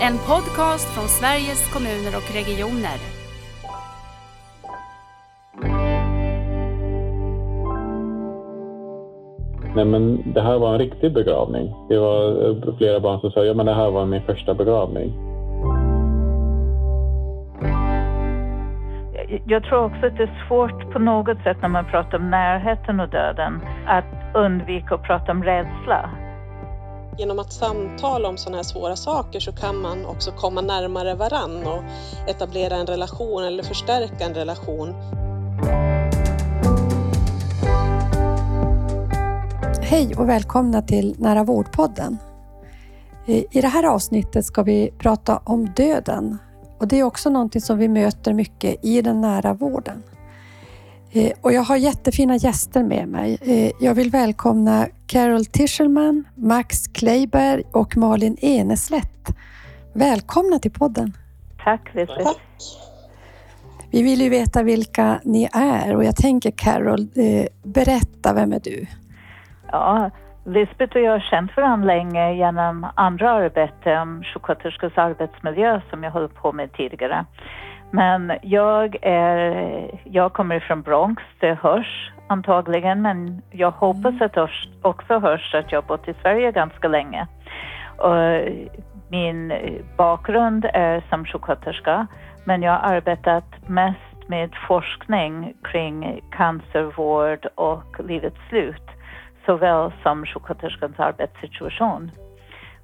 En podcast från Sveriges kommuner och regioner. Nej, men det här var en riktig begravning. Det var eh, flera barn som sa ja, men det här var min första begravning. Jag tror också att det är svårt på något sätt när man pratar om närheten och döden att undvika att prata om rädsla. Genom att samtala om sådana här svåra saker så kan man också komma närmare varann och etablera en relation eller förstärka en relation. Hej och välkomna till Nära vårdpodden. I det här avsnittet ska vi prata om döden och det är också någonting som vi möter mycket i den nära vården. Eh, och jag har jättefina gäster med mig. Eh, jag vill välkomna Carol Tischelman, Max Kleiberg och Malin Eneslätt. Välkomna till podden. Tack Lisbeth. Tack. Vi vill ju veta vilka ni är och jag tänker Carol, berätta, vem är du? Ja, Lisbeth och jag har känt varandra länge genom andra arbete om sjuksköterskors arbetsmiljö som jag höll på med tidigare. Men jag, är, jag kommer från Bronx, det hörs antagligen, men jag hoppas att det också hörs att jag har bott i Sverige ganska länge. Och min bakgrund är som sjuksköterska, men jag har arbetat mest med forskning kring cancervård och livets slut såväl som sjuksköterskans arbetssituation.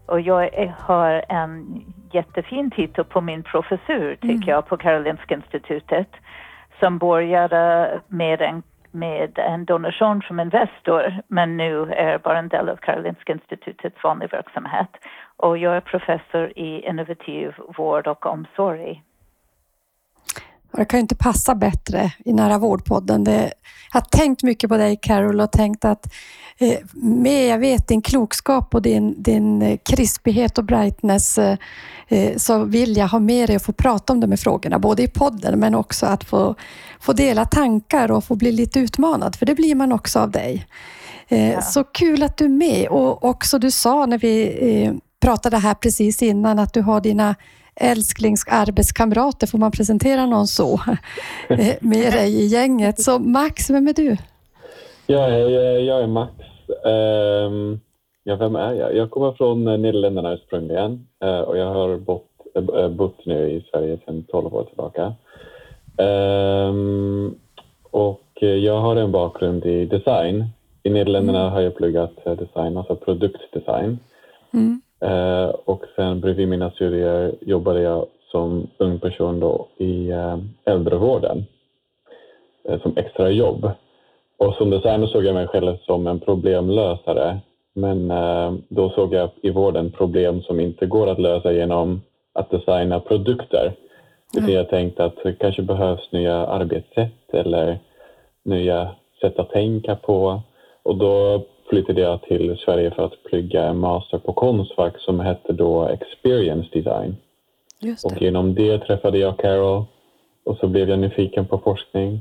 Och jag har en jättefin titel på min professur, tycker mm. jag, på Karolinska institutet som började med en, med en donation från Investor men nu är bara en del av Karolinska institutets vanliga verksamhet. Och jag är professor i innovativ vård och omsorg. Det kan ju inte passa bättre i Nära vårdpodden. Det, jag har tänkt mycket på dig Carol och tänkt att eh, med jag vet din klokskap och din, din krispighet och brightness eh, så vill jag ha med dig och få prata om de här frågorna, både i podden men också att få, få dela tankar och få bli lite utmanad, för det blir man också av dig. Eh, ja. Så kul att du är med och också du sa när vi eh, pratade här precis innan att du har dina älsklingsarbetskamrater, får man presentera någon så, med dig i gänget. Så Max, vem är du? Jag är, jag är Max. Um, ja, vem är jag? Jag kommer från Nederländerna ursprungligen uh, och jag har bott, uh, bott nu i Sverige sedan 12 år tillbaka. Um, och jag har en bakgrund i design. I Nederländerna mm. har jag pluggat design, alltså produktdesign. Mm. Eh, och sen bredvid mina studier jobbade jag som ung person då i eh, äldrevården eh, som extra jobb. Och som designer såg jag mig själv som en problemlösare. Men eh, då såg jag i vården problem som inte går att lösa genom att designa produkter. Mm. Jag tänkte att det kanske behövs nya arbetssätt eller nya sätt att tänka på. Och då flyttade jag till Sverige för att plugga en master på Konstfack som hette då Experience Design. Och genom det träffade jag Carol och så blev jag nyfiken på forskning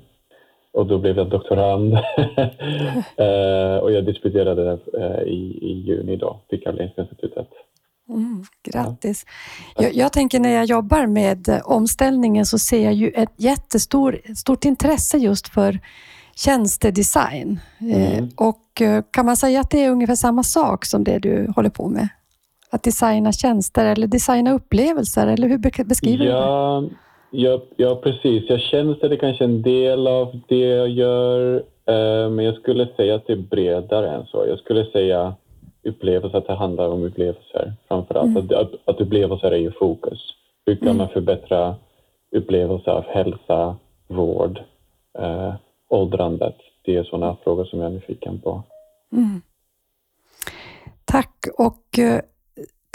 och då blev jag doktorand eh, och jag disputerade uh, i, i juni då vid Karolinska institutet. Mm, grattis! Ja. Jag, jag, tänker när jag jobbar med omställningen så ser jag ju ett jättestort intresse just för tjänstedesign. Eh, mm. Och eh, kan man säga att det är ungefär samma sak som det du håller på med? Att designa tjänster eller designa upplevelser, eller hur beskriver ja, du det? Ja, ja, precis. Jag tjänster är kanske en del av det jag gör, eh, men jag skulle säga att det är bredare än så. Jag skulle säga upplevelser, att det handlar om upplevelser framför allt. Mm. Att, att, upplevelser är i fokus. Hur kan mm. man förbättra upplevelser av hälsa, vård, åldrandet? Det är sådana frågor som jag är nyfiken på. Mm. Tack och eh,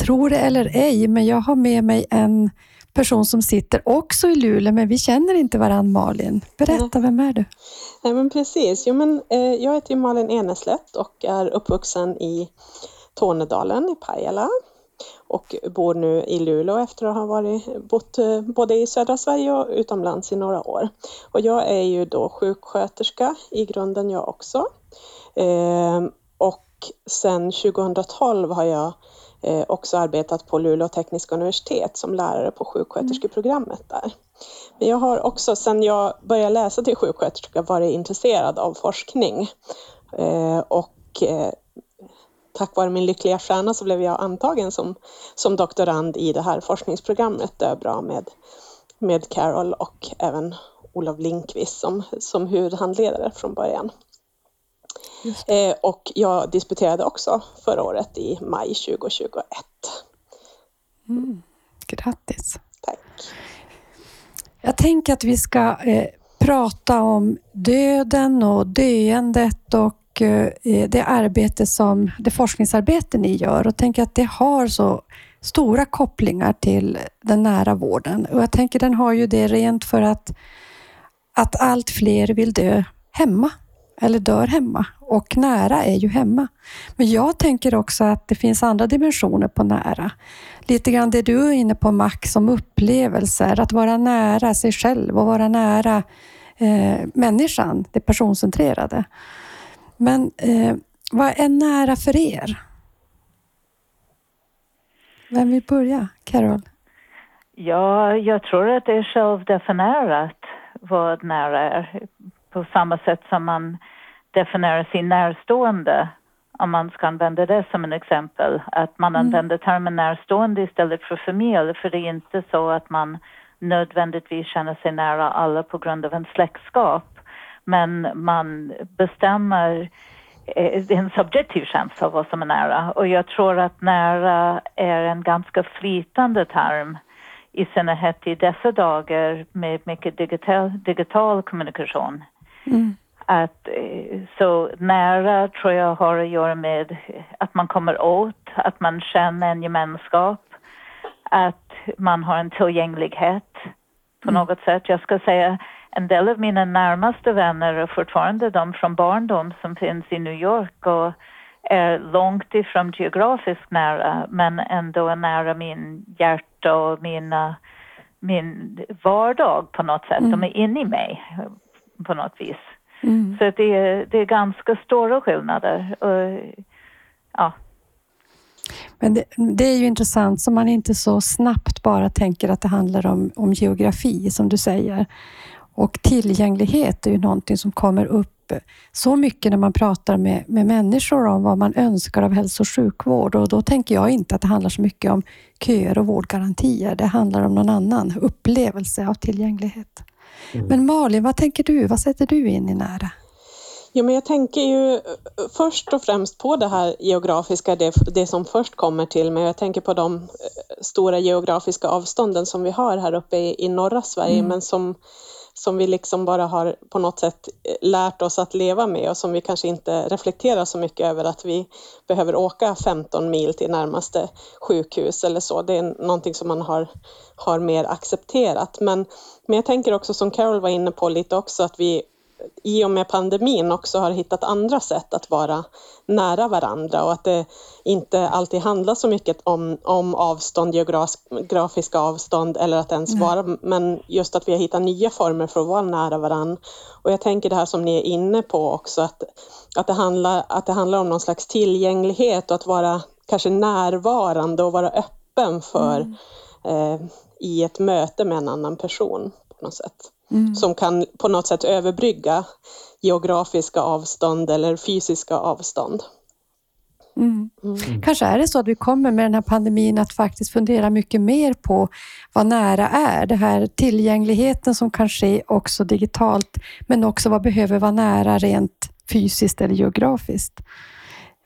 tro det eller ej, men jag har med mig en person som sitter också i Luleå, men vi känner inte varann Malin. Berätta, vem är du? Nej, men precis. Jo, men, eh, jag heter Malin Eneslätt och är uppvuxen i Tornedalen i Pajala och bor nu i Luleå efter att ha varit, bott eh, både i södra Sverige och utomlands i några år. Och jag är ju då sjuksköterska i grunden jag också. Eh, och sen 2012 har jag eh, också arbetat på Luleå tekniska universitet som lärare på sjuksköterskeprogrammet där. Men jag har också sedan jag började läsa till sjuksköterska varit intresserad av forskning. Eh, och eh, tack vare min lyckliga stjärna så blev jag antagen som, som doktorand i det här forskningsprogrammet Döbra med, med Carol och även Olof Linkvist som, som huvudhandledare från början. Eh, och jag disputerade också förra året i maj 2021. Mm. Grattis! Tack! Jag tänker att vi ska eh, prata om döden och döendet och Eh, det arbete som, det forskningsarbete ni gör och tänker att det har så stora kopplingar till den nära vården. Och jag tänker den har ju det rent för att, att allt fler vill dö hemma eller dör hemma och nära är ju hemma. Men jag tänker också att det finns andra dimensioner på nära. Lite grann det du är inne på Max som upplevelser, att vara nära sig själv och vara nära eh, människan, det personcentrerade. Men eh, vad är nära för er? Vem vill börja? Carol? Ja, jag tror att det är självdefinierat vad nära är på samma sätt som man definierar sin närstående om man ska använda det som en exempel, att man mm. använder termen närstående istället för familj, för det är inte så att man nödvändigtvis känner sig nära alla på grund av en släktskap, men man bestämmer eh, det är en subjektiv känsla av vad som är nära och jag tror att nära är en ganska flytande term i synnerhet i dessa dagar med mycket digital, digital kommunikation. Mm. Att, eh, så nära tror jag har att göra med att man kommer åt, att man känner en gemenskap, att man har en tillgänglighet på mm. något sätt. Jag ska säga en del av mina närmaste vänner är fortfarande de från barndom som finns i New York och är långt ifrån geografiskt nära men ändå är nära min hjärta och mina, min vardag på något sätt. Mm. De är inne i mig på något vis. Mm. Så det är, det är ganska stora skillnader. Och, ja. Men det, det, är ju intressant som man inte så snabbt bara tänker att det handlar om, om geografi som du säger. Och tillgänglighet är ju någonting som kommer upp så mycket när man pratar med, med människor om vad man önskar av hälso och sjukvård. Och då tänker jag inte att det handlar så mycket om köer och vårdgarantier. Det handlar om någon annan upplevelse av tillgänglighet. Mm. Men Malin, vad tänker du? Vad sätter du in i nära? Jo, men jag tänker ju först och främst på det här geografiska, det, det som först kommer till mig. Jag tänker på de eh, stora geografiska avstånden som vi har här uppe i, i norra Sverige, mm. men som, som vi liksom bara har på något sätt eh, lärt oss att leva med och som vi kanske inte reflekterar så mycket över att vi behöver åka 15 mil till närmaste sjukhus eller så. Det är någonting som man har, har mer accepterat. Men, men jag tänker också som Carol var inne på lite också att vi i och med pandemin också har hittat andra sätt att vara nära varandra och att det inte alltid handlar så mycket om, om avstånd, geografiska avstånd eller att ens mm. vara, men just att vi har hittat nya former för att vara nära varandra. Och jag tänker det här som ni är inne på också, att, att, det, handlar, att det handlar om någon slags tillgänglighet och att vara kanske närvarande och vara öppen för mm. eh, i ett möte med en annan person på något sätt. Mm. som kan på något sätt överbrygga geografiska avstånd eller fysiska avstånd. Mm. Mm. Kanske är det så att vi kommer med den här pandemin att faktiskt fundera mycket mer på vad nära är. Det här tillgängligheten som kan ske också digitalt, men också vad behöver vara nära rent fysiskt eller geografiskt.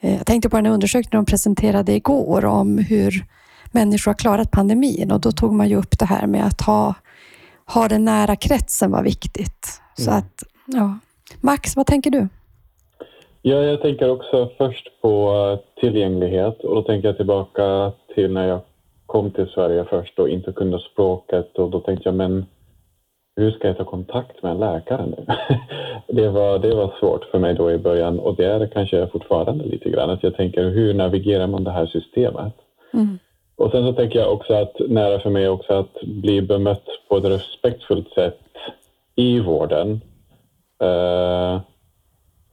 Eh, jag tänkte på den undersökning de presenterade igår om hur människor har klarat pandemin och då tog man ju upp det här med att ha ha den nära kretsen var viktigt. Så mm. att, ja. Max, vad tänker du? Ja, jag tänker också först på tillgänglighet och då tänker jag tillbaka till när jag kom till Sverige först och inte kunde språket och då tänkte jag men hur ska jag ta kontakt med en läkare nu? det, var, det var svårt för mig då i början och det är det kanske fortfarande lite grann. Att jag tänker hur navigerar man det här systemet? Mm. Och sen så tänker jag också att nära för mig också att bli bemött på ett respektfullt sätt i vården. Uh,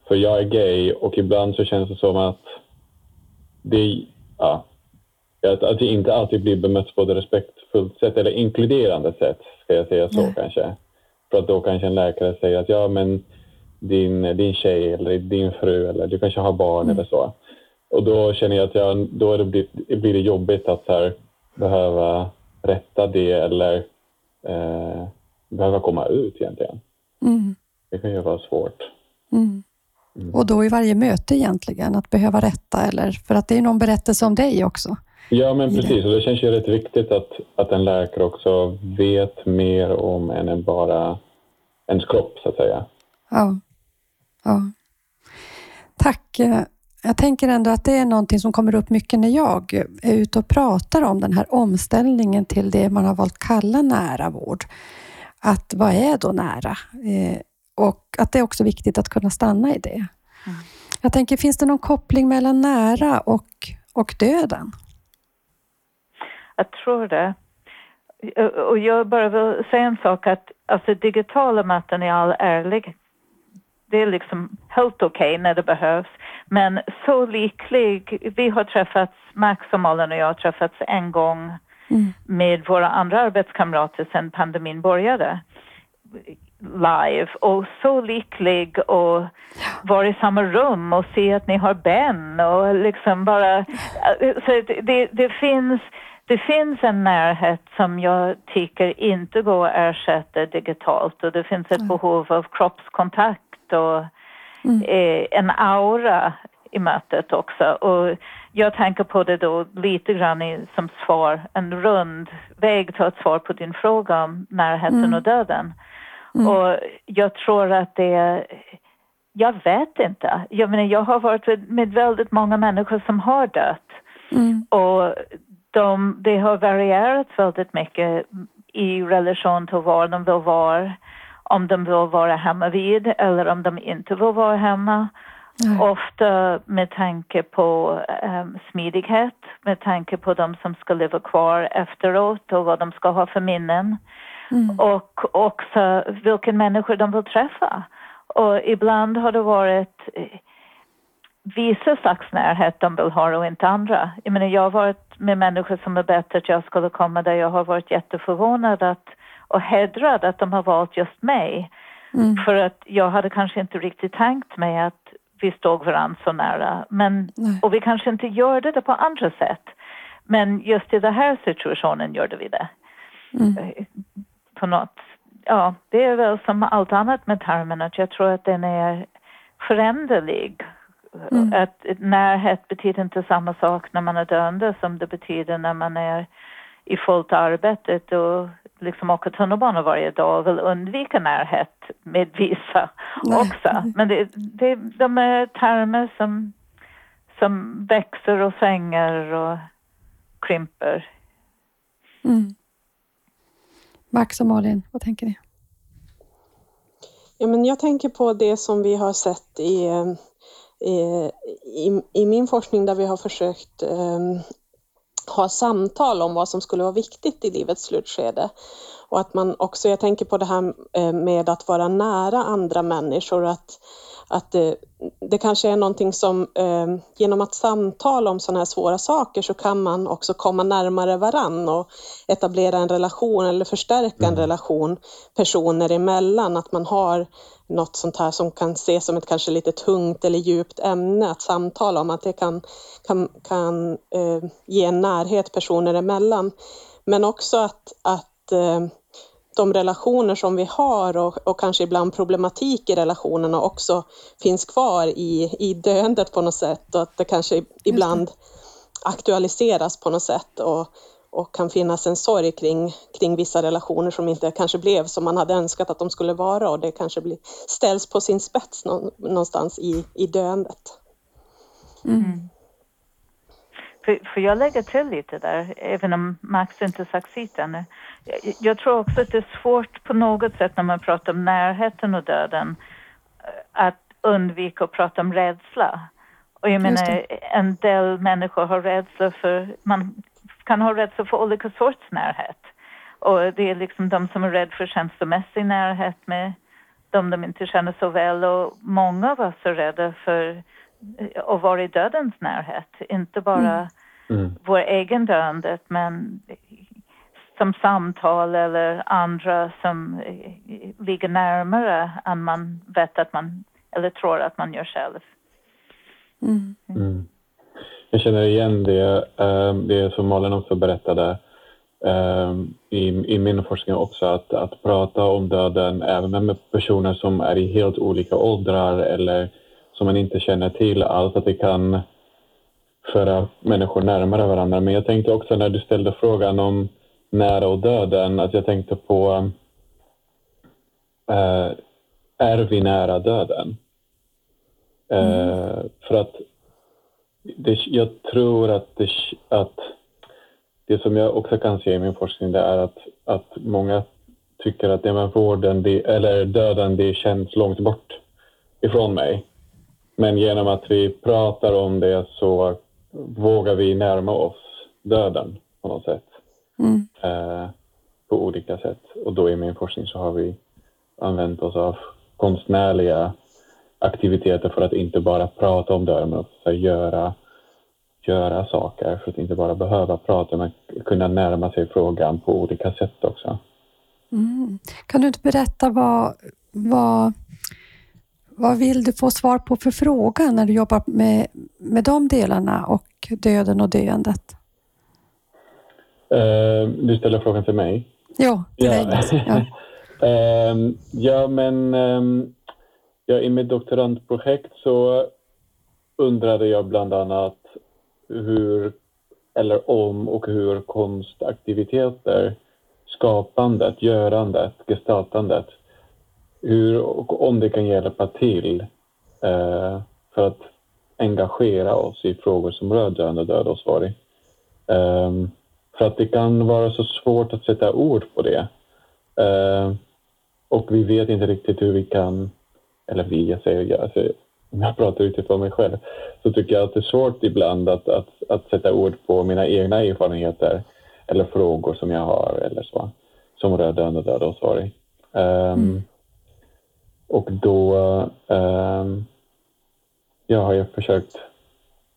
för jag är gay och ibland så känns det som att det, ja, att, att jag inte alltid blir bemött på ett respektfullt sätt eller inkluderande sätt, ska jag säga så Nej. kanske. För att då kanske en läkare säger att ja, men din, din tjej eller din fru eller du kanske har barn Mm. eller så. Och då känner jag att jag, då det, blir, blir det jobbigt att här, behöva rätta det eller eh, behöva komma ut egentligen. Mm. Det kan ju vara svårt. Mm. Och då i varje möte egentligen, att behöva rätta eller för att det är någon berättelse om dig också. Ja, men det. precis. Och det känns ju rätt viktigt att, att en läkare också vet mer om en än bara ens kropp, så att säga. Ja. ja. Tack. Eh, Jag tänker ändå att det är någonting som kommer upp mycket när jag är ute och pratar om den här omställningen till det man har valt kalla nära vård. Att vad är då nära? Eh, och att det är också viktigt att kunna stanna i det. Jag tänker, finns det någon koppling mellan nära och, och döden? Jag tror det. Och jag bara vill säga en sak att alltså digitala möten i all ärlig, det är liksom helt okej när det behövs. Men så liklig, vi har träffats, Max och Malin och jag har träffats en gång Mm. med våra andra arbetskamrater sedan pandemin började live och så lycklig och vara i samma rum och se att ni har Ben och liksom bara så det, det, det finns det finns en närhet som jag tycker inte går att ersätta digitalt och det finns ett behov av kroppskontakt och eh, en aura i mötet också. Och jag tänker på det då lite grann i, som svar, en rund väg till ett svar på din fråga om närheten och döden. Och jag tror att det jag vet inte. Jag menar, jag har varit med- väldigt många människor som har dött. Mm. Och de, det har varierat väldigt mycket i relation till var de vill vara. Om de vill vara hemma vid eller om de inte vill vara hemma. Nej. Ofta med tanke på um, smidighet, med tanke på de som ska leva kvar efteråt och vad de ska ha för minnen. Mm. Och också vilken människor de vill träffa. Och ibland har det varit eh, vissa slags närhet de vill ha och inte andra. Jag menar, jag har varit med människor som har bett att jag skulle komma där jag har varit jätteförvånad att, och hedrad att de har valt just mig. Mm. För att jag hade kanske inte riktigt tänkt mig att vi stod varandra så nära. Men, Nej. och vi kanske inte gör det på andra sätt. Men just i den här situationen gjorde vi det. Mm. Eh, På något. Ja, det är väl som allt annat med termen att jag tror att den är föränderlig. Mm. Att närhet betyder inte samma sak när man är döende som det betyder när man är i fullt arbete och liksom åker tunnelbana varje dag och vill undvika närhet med vissa Nej. också. Men det, det, de är termer som, som växer och svänger och krymper. Mm. Max och Malin, vad tänker ni? Ja, men jag tänker på det som vi har sett i, eh, i, i, min forskning där vi har försökt eh, ha samtal om vad som skulle vara viktigt i livets slutskede. Och att man också, jag tänker på det här eh, med att vara nära andra människor, att, att det, det kanske är någonting som eh, genom att samtala om sådana här svåra saker så kan man också komma närmare varann och etablera en relation eller förstärka en relation personer emellan, att man har något sånt här som kan ses som ett kanske lite tungt eller djupt ämne att samtala om, att det kan, kan, kan eh, ge en närhet personer emellan. Men också att, att eh, de relationer som vi har och, och kanske ibland problematik i relationerna också finns kvar i, i döendet på något sätt och att det kanske ibland aktualiseras på något sätt och, och kan finnas en sorg kring, kring vissa relationer som inte kanske blev som man hade önskat att de skulle vara och det kanske blir, ställs på sin spets nå, någonstans i, i döendet. Mm. För, för jag lägger till lite där, även om Max inte sagt sitt ännu. Jag, jag tror också att det är svårt på något sätt när man pratar om närheten och döden eh, att undvika att prata om rädsla. Och jag menar, en del människor har rädsla för, man kan ha rädsla för olika sorts närhet. Och det är liksom de som är rädda för känslomässig närhet med de de inte känner så väl och många av oss är rädda för eh, att vara i dödens närhet. Inte bara mm. vår egen döendet men som samtal eller andra som ligger närmare än man vet att man eller tror att man gör själv. Mm. Mm. Jag känner igen det, ehm, det som Malin också berättade ehm, i, i min forskning också, att, att prata om döden även med personer som är i helt olika åldrar eller som man inte känner till alls, att det kan föra människor närmare varandra. Men jag tänkte också när du ställde frågan om nära och döden, att jag tänkte på äh, är vi nära döden? Mm. för att det, jag tror att det, att det som jag också kan se i min forskning det är att, att många tycker att det med vården, det, eller döden, det känns långt bort ifrån mig. Men genom att vi pratar om det så vågar vi närma oss döden på något sätt. Mm. Eh, på olika sätt. Och då i min forskning så har vi använt oss av konstnärliga aktiviteter för att inte bara prata om döden, men också göra, göra saker för att inte bara behöva prata, men kunna närma sig frågan på olika sätt också. Mm. Kan du inte berätta vad, vad, vad vill du få svar på för fråga när du jobbar med, med de delarna och döden och döendet? Uh, du ställer frågan till mig? Ja, till ja. dig. Ja. uh, ja, men um, Ja, I mitt doktorandprojekt så undrade jag bland annat hur, eller om och hur konstaktiviteter, skapandet, görandet, gestaltandet, hur och om det kan hjälpa till eh, för att engagera oss i frågor som rör döende, död och sorg. Eh, för att det kan vara så svårt att sätta ord på det. Eh, och vi vet inte riktigt hur vi kan eller vi, jag säger jag, alltså, om jag pratar utifrån mig själv, så tycker jag att det är svårt ibland att, att, att sätta ord på mina egna erfarenheter eller frågor som jag har eller så, som rör död och död och. Um, mm. Och då um, ja, har jag försökt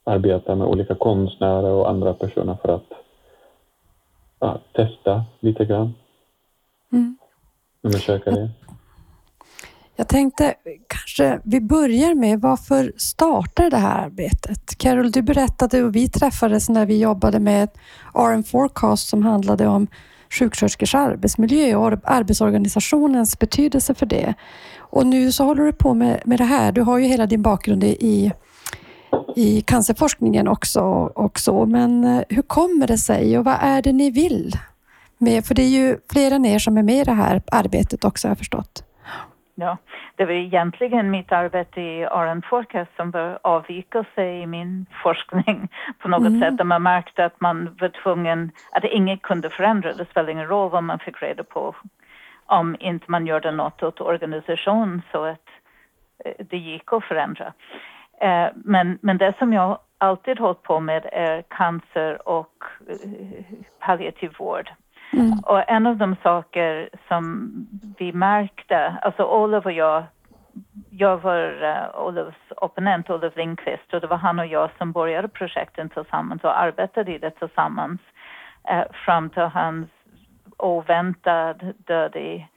arbeta med olika konstnärer och andra personer för att ja, testa lite grann. Mm. Undersöka det. Jag tänkte kanske vi börjar med varför startar det här arbetet? Carol, du berättade och vi träffades när vi jobbade med RM Forecast som handlade om sjuksköterskors arbetsmiljö och arbetsorganisationens betydelse för det. Och nu så håller du på med, med det här. Du har ju hela din bakgrund i, i cancerforskningen också och så. Men eh, hur kommer det sig och vad är det ni vill? Med, för det är ju fler än er som är med i det här arbetet också har jag förstått. Ja, det var egentligen mitt arbete i RN Forecast som bör avvika sig i min forskning på något mm. sätt. Där man märkte att man var tvungen, att inget kunde förändra. Det spelar ingen roll vad man fick reda på om inte man gjorde något åt organisationen så att eh, det gick att förändra. Eh, men, men det som jag alltid hållit på med är cancer och eh, palliativ vård. Mm. Och en av de saker som vi märkte, alltså Olof och jag, jag var uh, Olofs opponent, Olof Lindqvist, och det var han och jag som började projekten tillsammans och arbetade i det tillsammans uh, fram till hans oväntad död i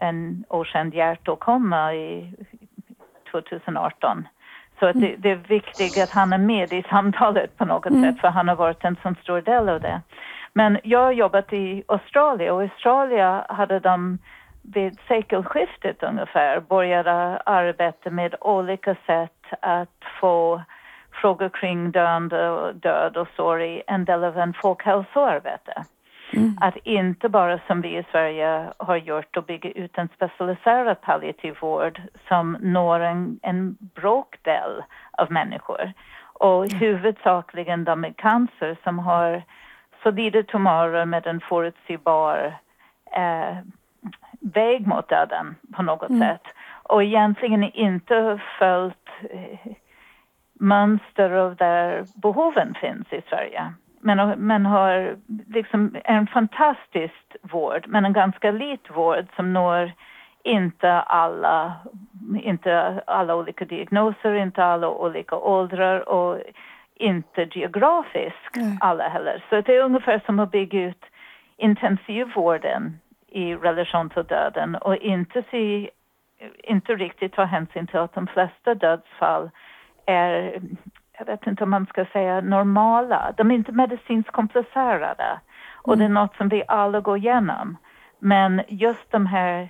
en okänd hjärtåkomma i 2018. Så att det, mm. det, är viktigt att han är med i samtalet på något mm. sätt, för han har varit en så stor del av det. Men jag har jobbat i Australien och i Australien hade de vid sekelskiftet ungefär började arbeta med olika sätt att få frågor kring döende och död och sorg en del av en folkhälsoarbete. Mm. Att inte bara som vi i Sverige har gjort och bygga ut en specialiserad palliativ vård som når en, en bråkdel av människor. Och huvudsakligen de med cancer som har solida tumörer med en förutsägbar eh, väg mot döden på något mm. sätt. Och egentligen inte följt eh, mönster av där behoven finns i Sverige. Men, men har liksom en fantastisk vård, men en ganska lit vård som når inte alla, inte alla olika diagnoser, inte alla olika åldrar och inte geografiskt alla heller. Så det är ungefär som att bygga ut intensivvården i relation till döden och inte, se, inte riktigt ta hänsyn till att de flesta dödsfall är, jag vet inte om man ska säga normala, de är inte medicinskt komplicerade. Och det är något som vi alla går igenom. Men just de här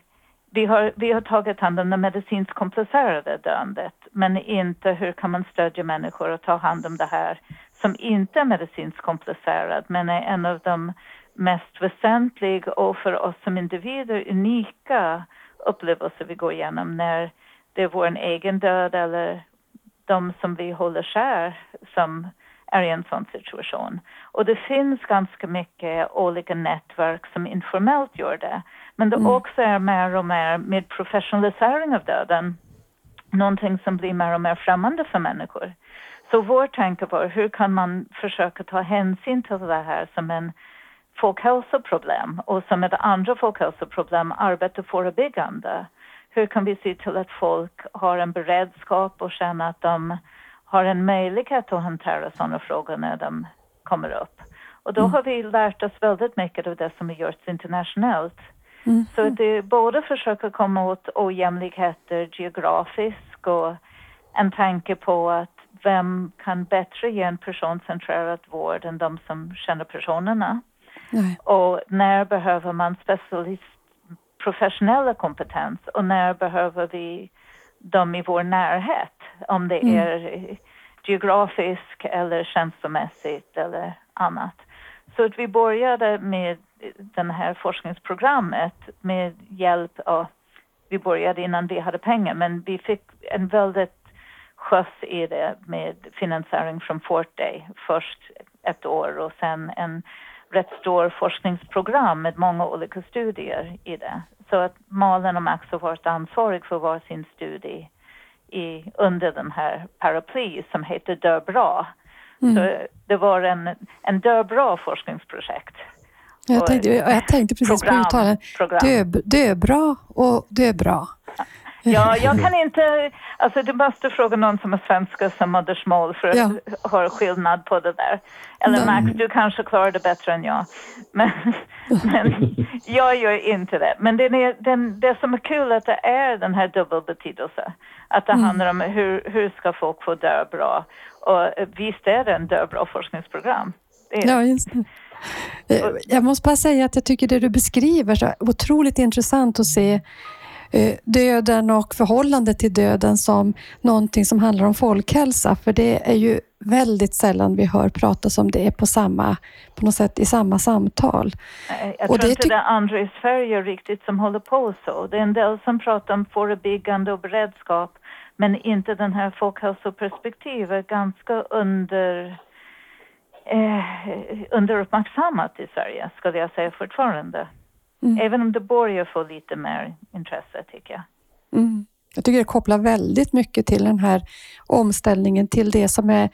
vi har, vi har tagit hand om det medicinskt komplicerade döendet men inte hur kan man stödja människor och ta hand om det här som inte är medicinskt komplicerat men är en av de mest väsentliga och för oss som individer unika upplevelser vi går igenom när det är vår egen död eller de som vi håller kär som är i en sån situation. Och det finns ganska mycket olika nätverk som informellt gör det. Men det mm. också är mer och mer med professionalisering av döden någonting som blir mer och mer främmande för människor. Så vår tanke var hur kan man försöka ta hänsyn till det här som en folkhälsoproblem och som ett andra folkhälsoproblem arbeta förebyggande. Hur kan vi se till att folk har en beredskap och känna att de har en möjlighet att hantera sådana frågor när de kommer upp. Och då mm. har vi lärt oss väldigt mycket av det som har gjorts internationellt. Mm. Så det är både försöka komma åt ojämlikheter geografiskt och en tanke på att vem kan bättre ge en personcentrerad vård än de som känner personerna. Nej. Och när behöver man specialist professionella kompetens och när behöver vi dem i vår närhet? Om det mm. är geografiskt eller känslomässigt eller annat. Så att vi började med det här forskningsprogrammet med hjälp av, vi började innan vi hade pengar, men vi fick en väldigt skjuts i det med finansiering från Forte först ett år och sen en rätt stor forskningsprogram med många olika studier i det. Så att Malin och Max har varit ansvarig för var sin studie i, under den här paraply som heter Dö bra. Mm. Så det var en, en Dö bra forskningsprojekt. Jag tänkte, jag tänkte precis program, på uttalen. Dö, dö bra och dö bra. Ja, jag kan inte... Alltså du måste fråga någon som har svenska som modersmål för att ja. höra skillnad på det där. Eller Max, du kanske klarar det bättre än jag. Men, men jag gör inte det. Men det, är, den, det som är kul är att det är den här dubbelbetydelsen. Att det mm. handlar om hur, hur ska folk få dö bra. Och visst är det en dö bra forskningsprogram. Det ja, just det. Eh, jag måste bara säga att jag tycker det du beskriver är otroligt intressant att se Eh, döden och förhållandet till döden som någonting som handlar om folkhälsa. För det är ju väldigt sällan vi hör pratas om det på samma, på något sätt i samma samtal. Jag tror det inte det är andra i Sverige riktigt som håller på så. Det är en del som pratar om förebyggande och beredskap men inte den här folkhälsoperspektivet ganska under eh, underuppmärksammat i Sverige, skulle jag säga fortfarande. Mm. Även om det börjar få lite mer intresse tycker jag. Mm. Jag tycker det kopplar väldigt mycket till den här omställningen till det som är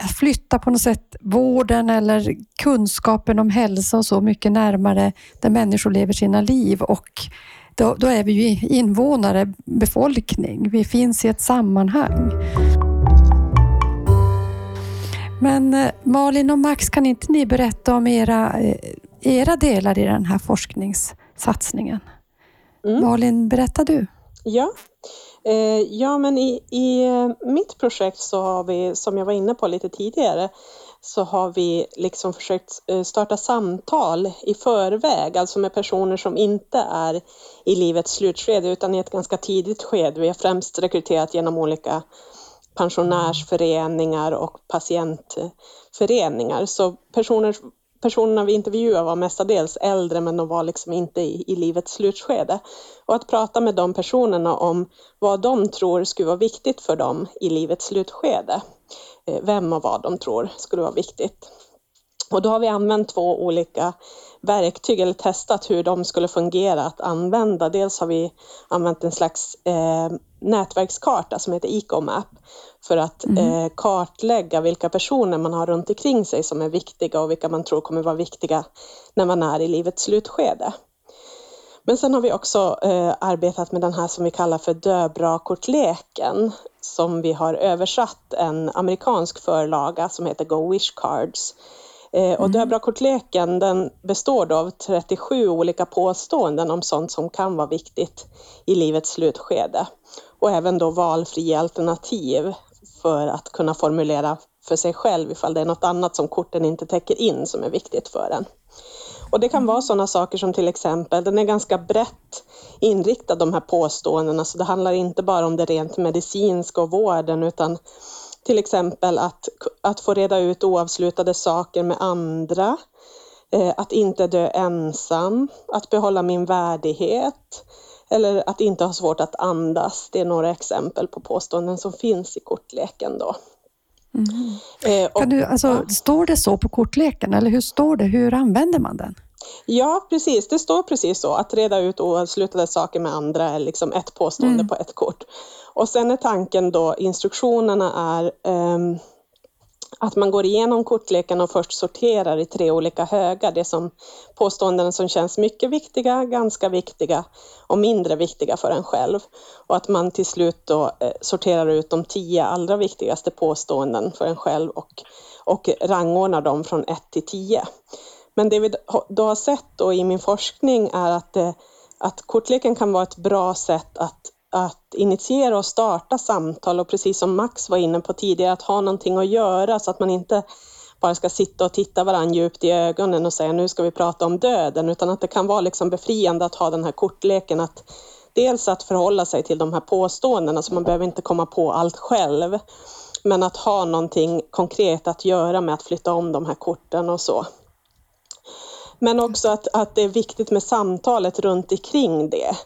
att flytta på något sätt vården eller kunskapen om hälsa och så mycket närmare där människor lever sina liv och då, då är vi ju invånare, befolkning. Vi finns i ett sammanhang. Men eh, Malin och Max, kan inte ni berätta om era eh, era delar i den här forskningssatsningen. Mm. Malin, berätta du. Ja, eh, ja men i, i mitt projekt så har vi, som jag var inne på lite tidigare, så har vi liksom försökt starta samtal i förväg, alltså med personer som inte är i livets slutskede utan i ett ganska tidigt skede. Vi har främst rekryterat genom olika pensionärsföreningar och patientföreningar. Så personer personerna vi intervjuade var mestadels äldre men de var liksom inte i, i livets slutskede. Och att prata med de personerna om vad de tror skulle vara viktigt för dem i livets slutskede. Eh, vem och vad de tror skulle vara viktigt. Och då har vi använt två olika verktyg eller testat hur de skulle fungera att använda. Dels har vi använt en slags eh, nätverkskarta som heter Ecomap för att mm. eh, kartlägga vilka personer man har runt omkring sig som är viktiga och vilka man tror kommer vara viktiga när man är i livets slutskede. Men sen har vi också eh, arbetat med den här som vi kallar för döbra-kortleken som vi har översatt en amerikansk förlaga som heter Go Wish Cards. Eh, och mm. döbra-kortleken den består av 37 olika påståenden om sånt som kan vara viktigt i livets slutskede. Och även då valfria alternativ för att kunna formulera för sig själv ifall det är något annat som korten inte täcker in som är viktigt för en. Och det kan vara sådana saker som till exempel, den är ganska brett inriktad de här påståendena, så det handlar inte bara om det rent medicinska och vården utan till exempel att, att få reda ut oavslutade saker med andra, eh, att inte dö ensam, att behålla min värdighet eller att inte ha svårt att andas. Det är några exempel på påståenden som finns i kortleken. Då. Mm. Eh, och, du, alltså, står det så på kortleken eller hur står det? Hur använder man den? Ja, precis. Det står precis så. Att reda ut oavslutade saker med andra är liksom ett påstående mm. på ett kort. Och sen är tanken då, instruktionerna är um, att man går igenom kortleken och först sorterar i tre olika högar. Det som påståenden som känns mycket viktiga, ganska viktiga och mindre viktiga för en själv. Och att man till slut då eh, sorterar ut de tio allra viktigaste påståenden för en själv och, och rangordnar dem från ett till tio. Men det vi då har sett då i min forskning är att, eh, att kortleken kan vara ett bra sätt att, att initiera och starta samtal och precis som Max var inne på tidigare, att ha någonting att göra så att man inte bara ska sitta och titta varandra djupt i ögonen och säga nu ska vi prata om döden, utan att det kan vara liksom befriande att ha den här kortleken att dels att förhålla sig till de här påståendena, så man behöver inte komma på allt själv, men att ha någonting konkret att göra med att flytta om de här korten och så. Men också att, att det är viktigt med samtalet runt omkring det.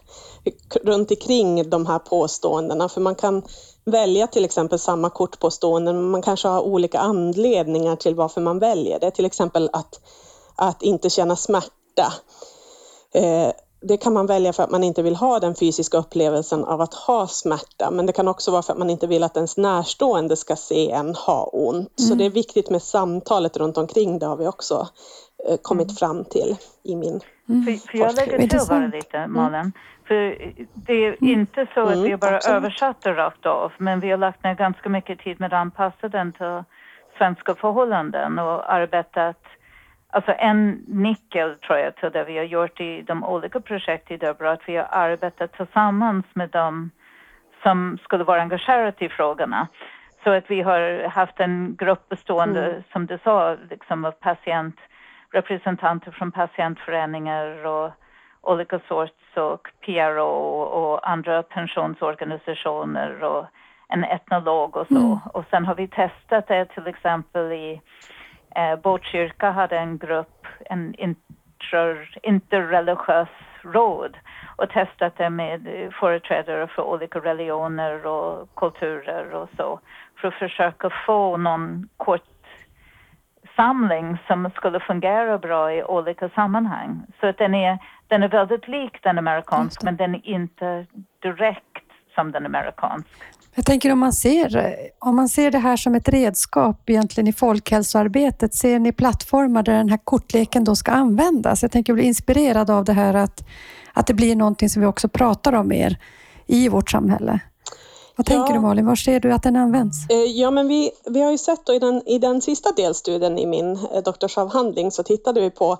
Runt omkring de här påståendena. För man kan välja till exempel samma kortpåståenden men man kanske har olika anledningar till varför man väljer det. Till exempel att, att inte känna smärta. Eh, det kan man välja för att man inte vill ha den fysiska upplevelsen av att ha smärta, men det kan också vara för att man inte vill att ens närstående ska se en ha ont. Mm. Så det är viktigt med samtalet runt omkring det har vi också kommit mm. fram till i min mm. för, för Jag lägger till bara lite, mm. Malin. Mm. För det är mm. inte så att vi bara absolut. översatt det rakt av, men vi har lagt ner ganska mycket tid med att anpassa den till svenska förhållanden och arbetat Alltså en nyckel tror jag till det vi har gjort i de olika projekten i Döbra, att vi har arbetat tillsammans med dem som skulle vara engagerade i frågorna. Så att vi har haft en grupp bestående, mm. som du sa, liksom av patient representanter från patientföreningar och olika sorts och PRO och andra pensionsorganisationer och en etnolog och så. Mm. Och sen har vi testat det till exempel i eh, Botkyrka hade en grupp, en inter, interreligiös råd och testat det med företrädare för olika religioner och kulturer och så för att försöka få någon kort samling som skulle fungera bra i olika sammanhang. Så att den är, den är väldigt lik den amerikanska men den är inte direkt som den amerikanska. Jag tänker om man, ser, om man ser det här som ett redskap egentligen i folkhälsoarbetet, ser ni plattformar där den här kortleken då ska användas? Jag tänker bli inspirerad av det här att, att det blir någonting som vi också pratar om mer i vårt samhälle. Vad tänker ja. du Malin? Var ser du att den används? Eh, ja, men vi, vi har ju sett i den, i den sista delstudien i min eh, doktorsavhandling så tittade vi på,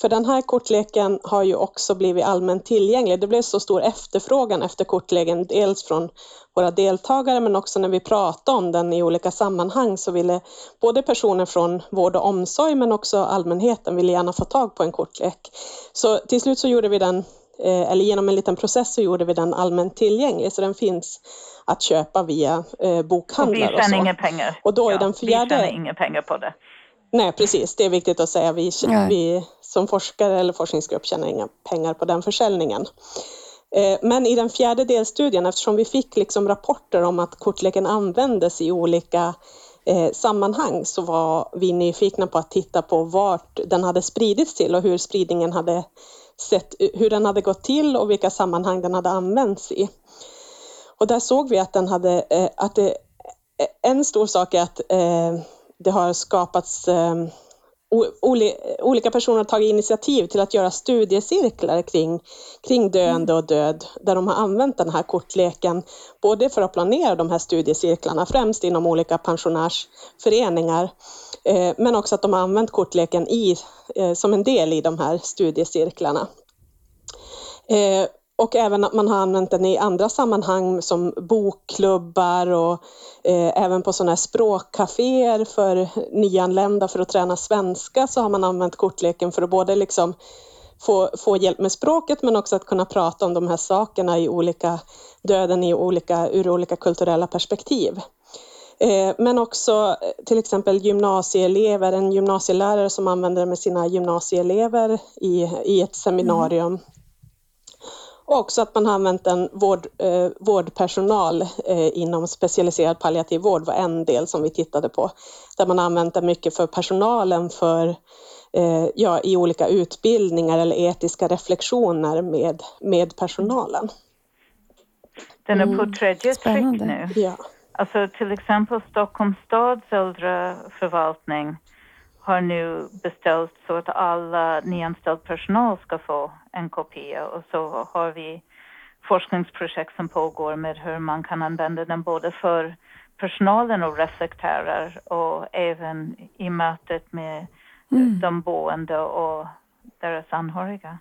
för den här kortleken har ju också blivit allmänt tillgänglig. Det blev så stor efterfrågan efter kortleken, dels från våra deltagare men också när vi pratade om den i olika sammanhang så ville både personer från vård och omsorg men också allmänheten ville gärna få tag på en kortlek. Så till slut så gjorde vi den, eh, eller genom en liten process så gjorde vi den allmänt tillgänglig så den finns att köpa via eh, bokhandlar. Och vi tjänar inga pengar. Och då är den fjärde... Vi tjänar inga pengar på det. Nej, precis. Det är viktigt att säga. Vi, vi som forskare eller forskningsgrupp tjänar inga pengar på den försäljningen. Eh, men i den fjärde delstudien, eftersom vi fick liksom rapporter om att kortleken användes i olika eh, sammanhang så var vi nyfikna på att titta på vart den hade spridits till och hur spridningen hade sett, hur den hade gått till och vilka sammanhang den hade använts i. Och där såg vi att den hade, eh, att det, eh, en stor sak är att eh, det har skapats eh, olika personer har tagit initiativ till att göra studiecirklar kring, kring döende och död, där de har använt den här kortleken, både för att planera de här studiecirklarna, främst inom olika pensionärsföreningar, eh, men också att de har använt kortleken i, eh, som en del i de här studiecirklarna. Eh, och även att man har använt den i andra sammanhang som bokklubbar och eh, även på sådana här språkcaféer för nyanlända för att träna svenska så har man använt kortleken för att både liksom få, få hjälp med språket men också att kunna prata om de här sakerna i olika döden i olika, ur olika kulturella perspektiv. Eh, men också eh, till exempel gymnasieelever, en gymnasielärare som använder det med sina gymnasieelever i, i ett seminarium. Mm. Och också att man har använt en vård, eh, vårdpersonal eh, inom specialiserad palliativ vård var en del som vi tittade på. Där man har använt det mycket för personalen för, eh, ja, i olika utbildningar eller etiska reflektioner med, med personalen. Den är på mm. tredje tryck nu. Ja. Alltså till exempel Stockholms stads äldreförvaltning har nu beställt så att alla nyanställd personal ska få en kopia och så har vi forskningsprojekt som pågår med hur man kan använda den både för personalen och reflektörer och även i mötet med mm. de boende och deras anhöriga.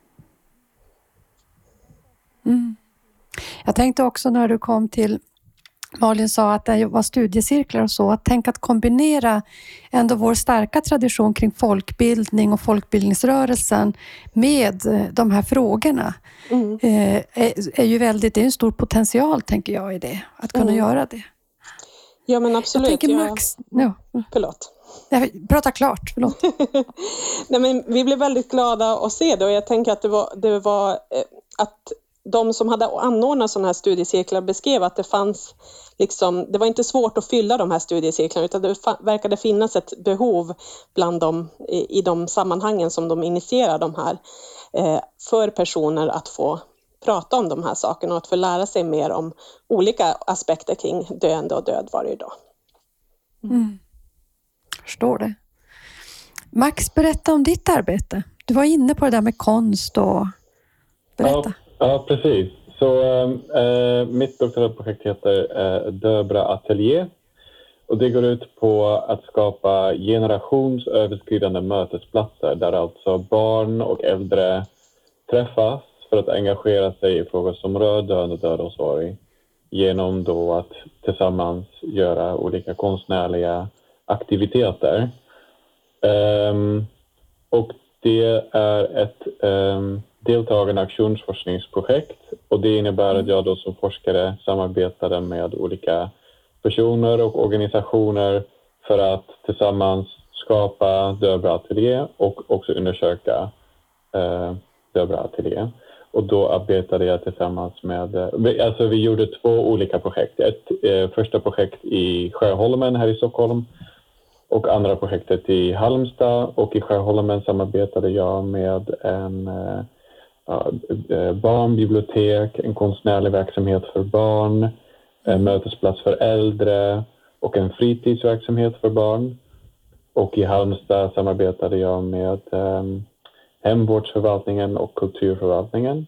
Mm. Jag tänkte också när du kom till Malin sa att det var studiecirklar och så. Att tänka att kombinera ändå vår starka tradition kring folkbildning och folkbildningsrörelsen med eh, de här frågorna mm. Eh, är, är, ju väldigt, det är en stor potential tänker jag i det, att kunna mm. göra det. Ja men absolut. Jag tänker Max... Ja. Förlåt. Prata klart, förlåt. Nej, men vi blev väldigt glada att se det och jag tänker att det var, det var eh, att de som hade anordnat sådana här studiecirklar beskrev att det fanns liksom, det var inte svårt att fylla de här studiecirklarna utan det verkade finnas ett behov bland dem i, i de sammanhangen som de initierar de här eh, för personer att få prata om de här sakerna och att få lära sig mer om olika aspekter kring döende och död varje dag. Mm. Förstår det. Max, berätta om ditt arbete. Du var inne på det där med konst och berätta. Ja, ja precis. Så äh, mitt doktoratprojekt heter äh, Döbra Atelier och det går ut på att skapa generationsöverskridande mötesplatser där alltså barn och äldre träffas för att engagera sig i frågor som rör döende, död och sorg genom då att tillsammans göra olika konstnärliga aktiviteter. Um, och det är ett um, deltagande aktionsforskningsprojekt och det innebär att jag då som forskare samarbetade med olika personer och organisationer för att tillsammans skapa Döbra Ateljé och också undersöka eh, Döbra Ateljé. Och då arbetade jag tillsammans med, alltså vi gjorde två olika projekt. Ett eh, första projekt i Sjöholmen här i Stockholm och andra projektet i Halmstad och i Sjöholmen samarbetade jag med en Eh, barnbibliotek, en konstnärlig verksamhet för barn, en mötesplats för äldre och en fritidsverksamhet för barn. Och i Halmstad samarbetade jag med um, hemvårdsförvaltningen och kulturförvaltningen.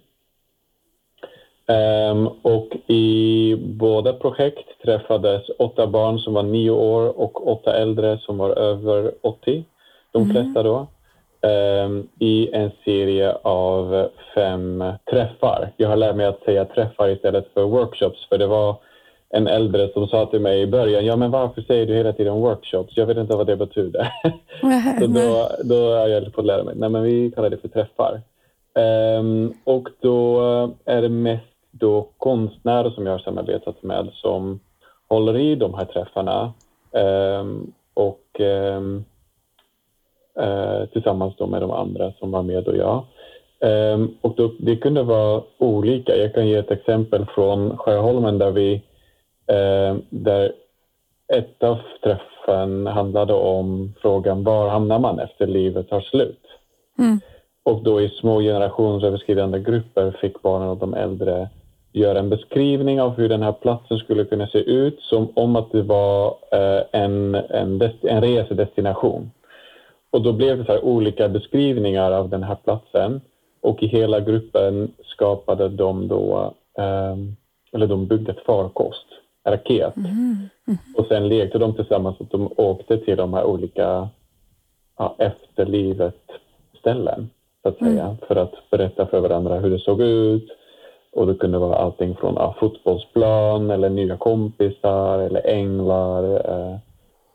Um, och i båda projekt träffades åtta barn som var nio år och åtta äldre som var över 80, de mm. flesta då. Ehm, i en serie av fem träffar. Jag har lärt mig att säga träffar istället för workshops för det var en äldre som sa till mig i början, ja men varför säger du hela tiden workshops? Jag vet inte vad det betyder. så då, då har jag fått lära mig, nej men vi kallar det för träffar. Um, och då är det mest då konstnärer som jag har samarbetat med som håller i de här träffarna. Um, och um, eh, tillsammans med de andra som var med och jag. Eh, och då, det kunde vara olika. Jag kan ge ett exempel från Sjöholmen där vi eh, där ett av träffen handlade om frågan var hamnar man efter livet tar slut? Mm. Och då i små generationsöverskridande grupper fick barnen och de äldre göra en beskrivning av hur den här platsen skulle kunna se ut som om att det var eh, en, en, en resedestination. Och då blev det så olika beskrivningar av den här platsen och i hela gruppen skapade de då, eh, eller de byggde ett farkost, en raket. Mm. Mm. Och sen lekte de tillsammans att de åkte till de här olika ja, efterlivet-ställen, så att säga, mm. för att berätta för varandra hur det såg ut. Och det kunde vara allting från ja, fotbollsplan eller nya kompisar eller änglar eh,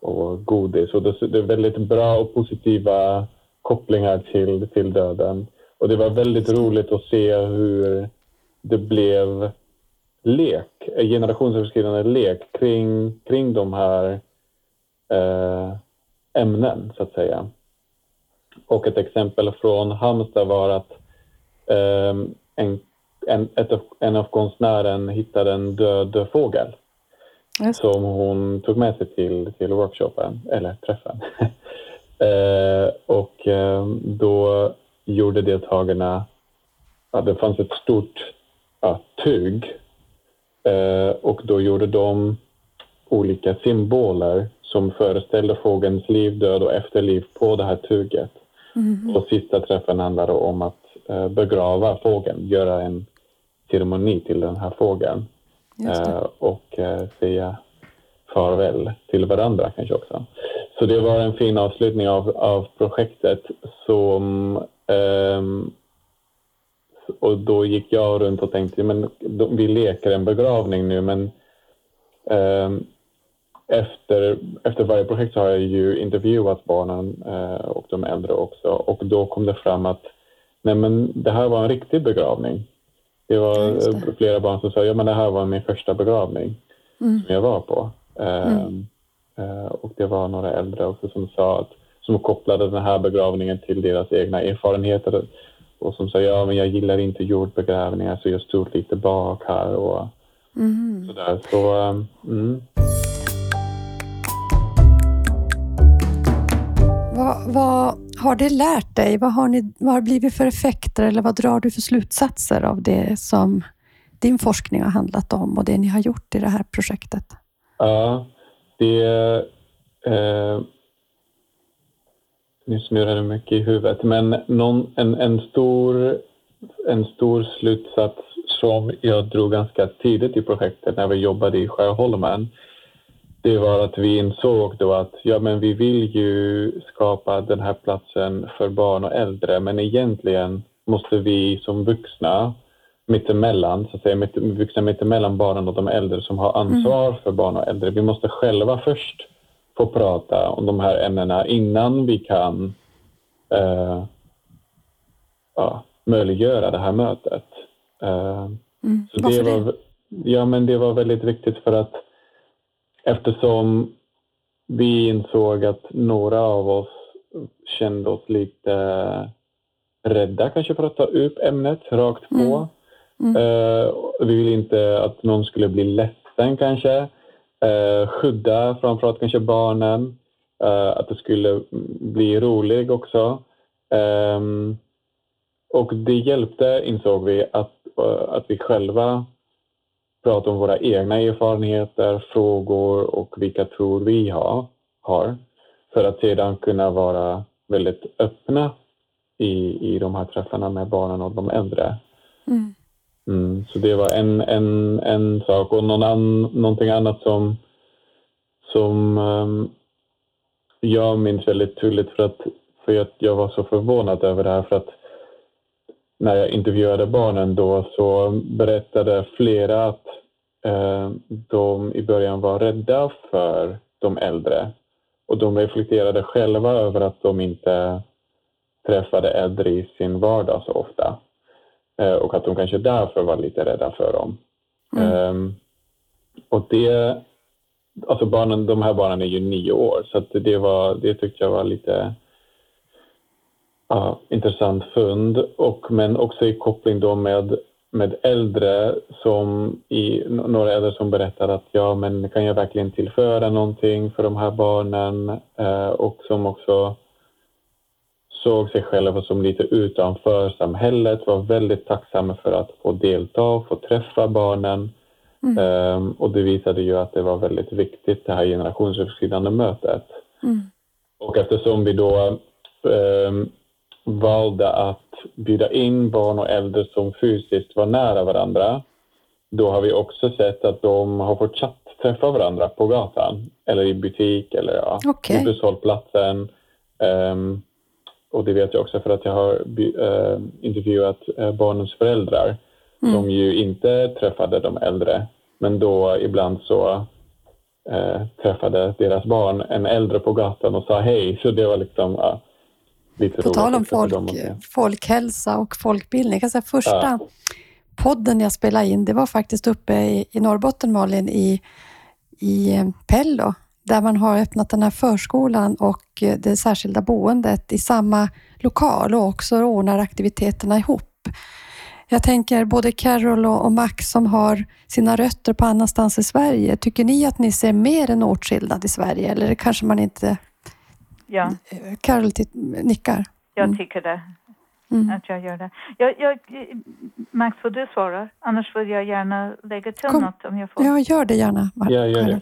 och godis. Och det, det är väldigt bra och positiva kopplingar till, till döden. Och det var väldigt roligt att se hur det blev lek, generationsöverskridande lek kring, kring de här eh, ämnen, så att säga. Och ett exempel från Halmstad var att eh, en, en, ett, en av konstnären hittade en död fågel Just. som hon tog med sig till, till workshopen, eller träffen. eh, och eh, då gjorde deltagarna, ja, det fanns ett stort ja, tug eh, och då gjorde de olika symboler som föreställde fågelns liv, död och efterliv på det här tuget. Mm. Och sista träffen handlade om att eh, begrava fågeln, göra en ceremoni till den här fågeln Eh, och eh, säga farväl till varandra kanske också. Så det var en fin avslutning av, av projektet som um, och då gick jag runt och tänkte men vi leker en begravning nu men um, efter, efter varje projekt så har jag ju intervjuat barnen uh, och de äldre också och då kom det fram att nej men det här var en riktig begravning. Det var det. flera barn som sa ja men det här var min första begravning mm. som jag var på. Mm. Uh, och det var några äldre också som sa att som kopplade den här begravningen till deras egna erfarenheter och som sa ja men jag gillar inte jordbegravningar så jag stod lite bak här och mm. sådär. Så, mm. Vad, vad, har det lärt dig? Vad har, ni, vad har det blivit för effekter eller vad drar du för slutsatser av det som din forskning har handlat om och det ni har gjort i det här projektet? Ja, det eh, nu snurrar det mycket i huvudet, men någon, en, en, stor, en stor slutsats som jag drog ganska tidigt i projektet när vi jobbade i Skärholmen, det var att vi insåg då att ja, men vi vill ju skapa den här platsen för barn och äldre, men egentligen måste vi som vuxna mittemellan, så att säga, mitt, vuxna mittemellan barnen och de äldre som har ansvar mm. för barn och äldre, vi måste själva först få prata om de här ämnena innan vi kan eh, ja, möjliggöra det här mötet. Eh, mm. så det var, det? Ja, men det var väldigt viktigt för att eftersom vi insåg att några av oss kände oss lite rädda kanske för att ta upp ämnet rakt på. Mm. Mm. Uh, vi ville inte att någon skulle bli ledsen kanske eh, skydda framförallt kanske barnen, eh, att det skulle bli roligt också. Eh, och det hjälpte, insåg vi, att, eh, att vi själva pratar om våra egna erfarenheter, frågor och vilka tror vi har, för att sedan kunna vara väldigt öppna i, i de här träffarna med barnen och de äldre. Mm. Mm, så det var en, en, en sak och någon an, någonting annat som, som um, jag minns väldigt tydligt för att, för att jag var så förvånad över det här för att när jag intervjuade barnen då så berättade flera att de i början var rädda för de äldre och de reflekterade själva över att de inte träffade äldre i sin vardag så ofta. Eh, och att de kanske därför var lite rädda för dem. Mm. Um, och det, alltså barnen, de här barnen är ju nio år så det, var, det tyckte jag var lite uh, intressant fund. Och, men också i koppling då med, med äldre som i, några äldre som berättar att ja men kan jag verkligen tillföra någonting för de här barnen uh, och som också såg sig själva som lite utanför samhället, var väldigt tacksamma för att få delta och få träffa barnen. Mm. Um, och det visade ju att det var väldigt viktigt det här generationsöverskridande mötet. Mm. Och eftersom vi då eh, valde att bjuda in barn och äldre som fysiskt var nära varandra, då har vi också sett att de har fortsatt träffa varandra på gatan eller i butik eller ja, i busshållplatsen. Ehm, och det vet jag också för att jag har eh, intervjuat eh, barnens föräldrar som ju inte träffade de äldre. Men då ibland så eh, träffade deras barn en äldre på gatan och sa hej. Så det var liksom lite På tal om folk, folkhälsa och folkbildning. Jag kan säga, första Ja. podden jag spelade in, det var faktiskt uppe i, i Norrbotten, Malin, i, i eh, Pello, där man har öppnat den här förskolan och eh, det särskilda boendet i samma lokal och också ordnar aktiviteterna ihop. Jag tänker både Carol och och Max som har sina rötter på annanstans i Sverige. Tycker ni att ni ser mer än åtskillnad i Sverige eller kanske man inte... Ja, eh, Carol nickar. jag Mm. tycker det. Mm. Att jag gör det. Jag, jag, Max, får du svara? Annars vill jag gärna lägga till Kom. något om jag får. Ja, gör det gärna. Mar- Ja, gör det.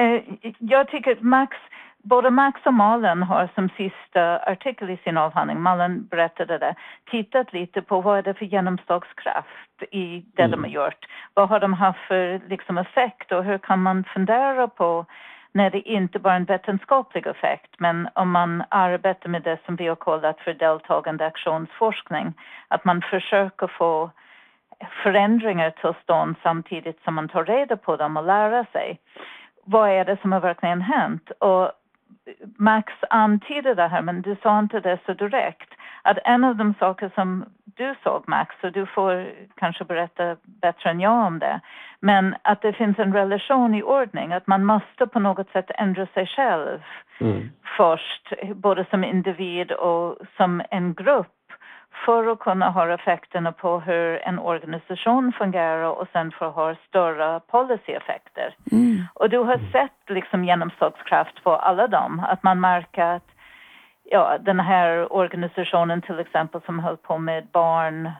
Eh, jag tycker Max, både Max och Malin har som sista artikel i sin avhandling, Malin berättade det, tittat lite på vad är det för genomslagskraft i det de har gjort. Vad har de haft för liksom, effekt och hur kan man fundera på när det inte bara är en vetenskaplig effekt, men om man arbetar med det som vi har kallat för deltagande aktionsforskning, att man försöker få förändringar till stånd samtidigt som man tar reda på dem och lär sig. Vad är det som har verkligen hänt? Och Max antyder det här, men du sa inte det så direkt. Att en av de saker som du såg Max, och du får kanske berätta bättre än jag om det, men att det finns en relation i ordning, att man måste på något sätt ändra sig själv Mm. först, både som individ och som en grupp för att kunna ha effekterna på hur en organisation fungerar och sen för att ha större policyeffekter. Mm. Och du har sett liksom genomslagskraft på alla dem, att man märker att ja, den här organisationen till exempel som höll på med barn,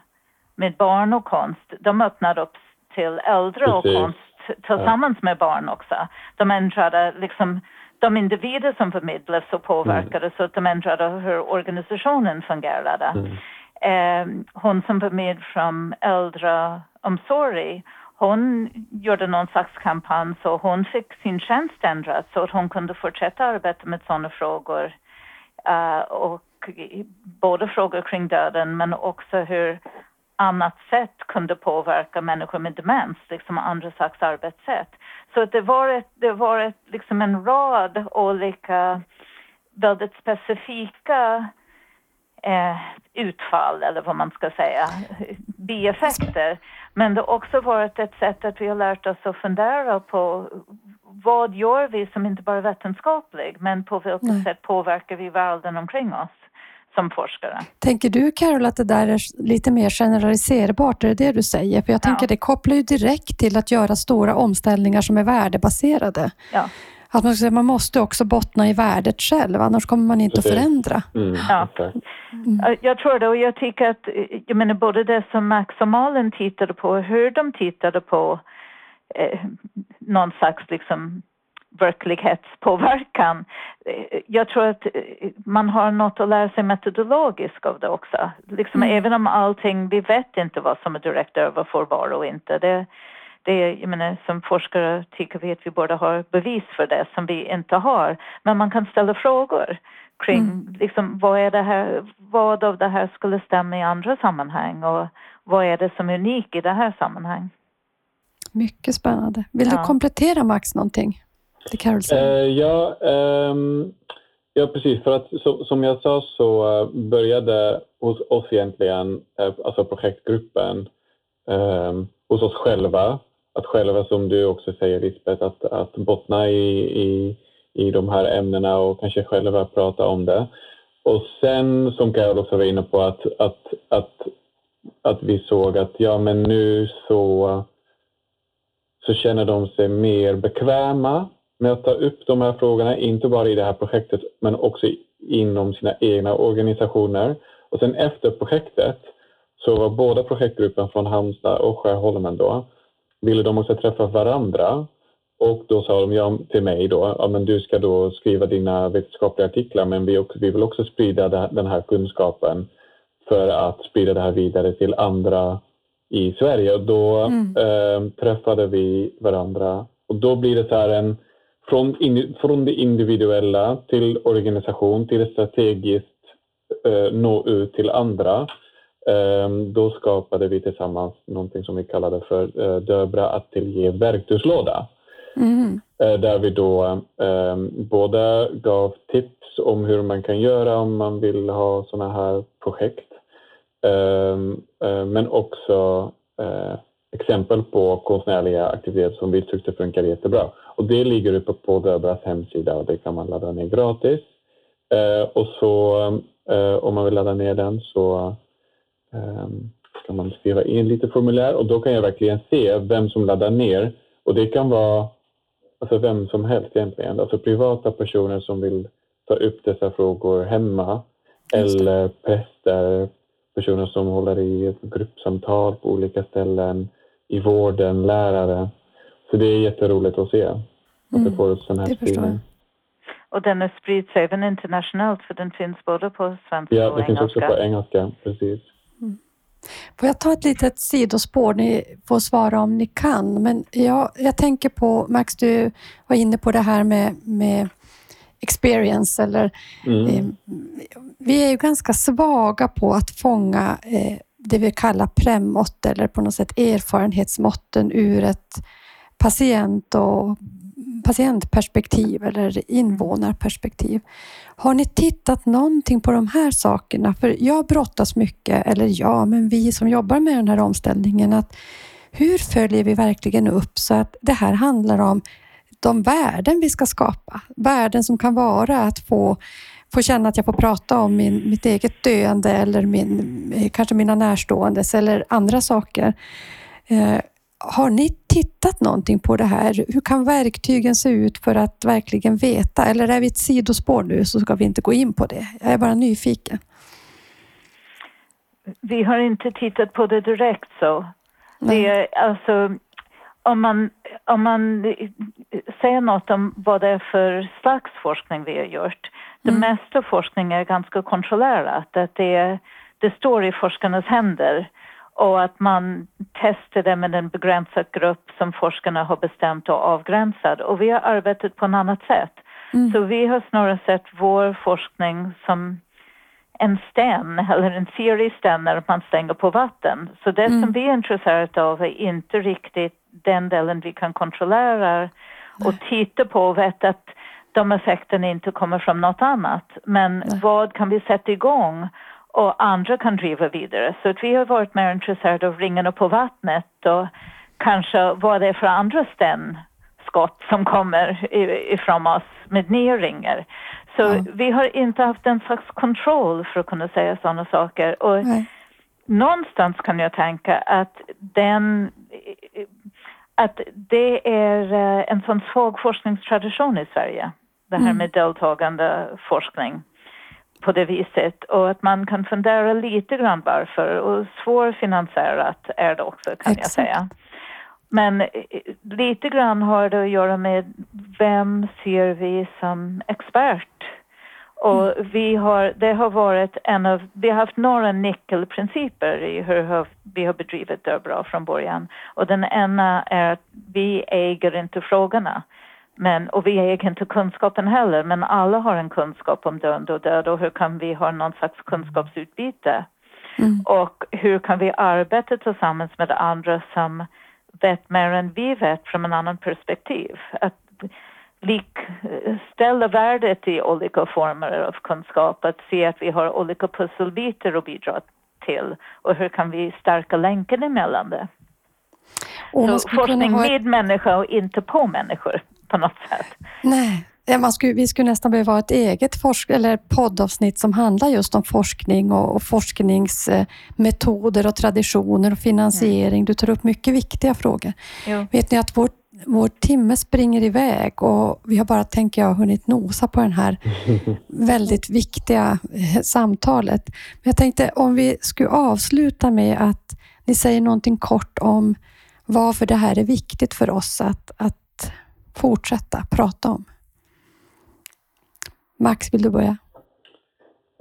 med barn och konst, de öppnade upp till äldre och Precis. konst tillsammans med barn också. De ändrade liksom de individer som förmedlades och påverkade så att de ändrade hur organisationen fungerade. Mm. Eh, hon som var med från äldreomsorg, hon gjorde någon slags kampanj så hon fick sin tjänst ändrad så att hon kunde fortsätta arbeta med sådana frågor. Eh, och både frågor kring döden men också hur annat sätt kunde påverka människor med demens, liksom andra slags arbetssätt. Så att det var, ett, det var ett, liksom en rad olika väldigt specifika eh, utfall, eller vad man ska säga, bieffekter. Men det har också varit ett sätt att vi har lärt oss att fundera på vad gör vi som inte bara är vetenskaplig, men på vilket Nej. sätt påverkar vi världen omkring oss som forskare? Tänker du Carol att det där är lite mer generaliserbart? Är det det du säger? För jag tänker Ja. det kopplar ju direkt till att göra stora omställningar som är värdebaserade. Ja. Att man, säga, man måste också bottna i värdet själv, annars kommer man inte att förändra. Mm. Ja. exakt. Ja, Jag tror det och jag tycker att, eh, jag menar både det som Max och Malin tittade på, hur de tittade på eh, någon slags liksom verklighetspåverkan. Eh, Jag tror att eh, man har något att lära sig metodologiskt av det också. Liksom även om allting, vi vet inte vad som är direkt överförbart och inte. Det, det, jag menar, som forskare tycker vi att vi borde ha bevis för det som vi inte har. Men man kan ställa frågor kring liksom, vad, är det här, vad av det här skulle stämma i andra sammanhang och vad är det som är unikt i det här sammanhanget. Mycket spännande. Vill Ja. du komplettera Max någonting? Det Carol säger. Eh, ja, ehm, ja, precis. För att så, som jag sa så eh, började hos oss egentligen, eh, alltså projektgruppen, ehm, hos oss själva. Att själva, som du också säger Lisbeth, att, att bottna i, i, i de här ämnena och kanske själva prata om det. Och sen, som Carol också var inne på, att, att, att, att vi såg att ja, men nu så så känner de sig mer bekväma med att ta upp de här frågorna, inte bara i det här projektet men också inom sina egna organisationer. Och sen efter projektet så var båda projektgruppen från Halmstad och Skärholmen då, ville de också träffa varandra och då sa de ja, till mig då, ja, men du ska då skriva dina vetenskapliga artiklar men vi, också, vi vill också sprida den här kunskapen för att sprida det här vidare till andra i Sverige. Och då mm. eh, träffade vi varandra och då blir det så här en från, in, från det individuella till organisation till strategiskt eh, nå ut till andra. Eh, då skapade vi tillsammans någonting som vi kallade för eh, Döbra ateljé verktygslåda. Mm. Eh, där vi då eh, både gav tips om hur man kan göra om man vill ha sådana här projekt. Eh, eh men också eh, exempel på konstnärliga aktiviteter som vi tyckte funkar jättebra. Och det ligger uppe på Döbras hemsida och det kan man ladda ner gratis. Eh, och så om man vill ladda ner den så kan man skriva in lite formulär och då kan jag verkligen se vem som laddar ner. Och det kan vara alltså vem som helst egentligen. Alltså privata personer som vill ta upp dessa frågor hemma eller präster, personer som håller i gruppsamtal på olika ställen, i vården, lärare. Så det är jätteroligt att se att mm. det får upp sån här spridning. Och den sprids även internationellt för den finns både på svenska ja, och engelska? Ja, det finns också på engelska, precis. Mm. Får jag ta ett litet sidospår? Ni får svara om ni kan. Men jag, jag tänker på, Max, du var inne på det här med, med experience. Eller, mm. eh, vi är ju ganska svaga på att fånga eh, det vi kallar premmått eller på något sätt erfarenhetsmåtten ur ett patient och patientperspektiv eller invånarperspektiv. Har ni tittat någonting på de här sakerna? För jag brottas mycket, eller ja, men vi som jobbar med den här omställningen, att hur följer vi verkligen upp så att det här handlar om de värden vi ska skapa? Värden som kan vara att få, få känna att jag får prata om min, mitt eget döende eller min, kanske mina närståendes eller andra saker. Eh, har ni tittat någonting på det här? Hur kan verktygen se ut för att verkligen veta? Eller är vi ett sidospår nu så ska vi inte gå in på det? Jag är bara nyfiken. Vi har inte tittat på det direkt så. Det är, alltså, om, man, om man säger något om vad det är för slags forskning vi har gjort. Det mm. mesta forskning är ganska kontrollerat. Att det, det står i forskarnas händer och att man testar det med en begränsad grupp som forskarna har bestämt och avgränsad. Och vi har arbetat på ett annat sätt. Mm. Så vi har snarare sett vår forskning som en sten eller en seriesten när man stänger på vatten. Så det mm. som vi är intresserade av är inte riktigt den delen vi kan kontrollera och titta på och veta att de effekterna inte kommer från något annat. Men Nej. vad kan vi sätta igång och andra kan driva vidare. Så att vi har varit mer intresserade av ringarna på vattnet och kanske vad det är för andra stenskott som kommer ifrån oss med nya ringar. Så ja. vi har inte haft en slags kontroll för att kunna säga sådana saker. Och Nej. någonstans kan jag tänka att den att det är eh, en sån svag forskningstradition i Sverige. Det här mm. med deltagande forskning på det viset och att man kan fundera lite grann varför och svårfinansierat är det också kan Exakt. jag säga. Men eh, lite grann har det att göra med vem ser vi som expert? Och mm. vi har, det har varit en av, vi har haft några nyckelprinciper i hur vi har bedrivit det bra från början. Och den ena är att vi äger inte frågorna. Men, och vi äger inte kunskapen heller, men alla har en kunskap om döende och död och hur kan vi ha någon slags kunskapsutbyte? Mm. Och hur kan vi arbeta tillsammans med andra som vet mer än vi vet från en annan perspektiv? Att likställa värdet i olika former av kunskap, att se att vi har olika pusselbitar att bidra till och hur kan vi stärka länken emellan det? Så forskning med människor och inte på människor på något sätt. Nej. Skulle, vi skulle nästan behöva ha ett eget forsk eller poddavsnitt som handlar just om forskning och, och forskningsmetoder och traditioner och finansiering. Mm. Du tar upp mycket viktiga frågor. Jo. Vet ni att vår, vår timme springer iväg och vi har bara, tänker jag, hunnit nosa på det här väldigt viktiga eh, samtalet. Men jag tänkte om vi skulle avsluta med att ni säger någonting kort om varför det här är viktigt för oss att, att fortsätta prata om? Max, vill du börja?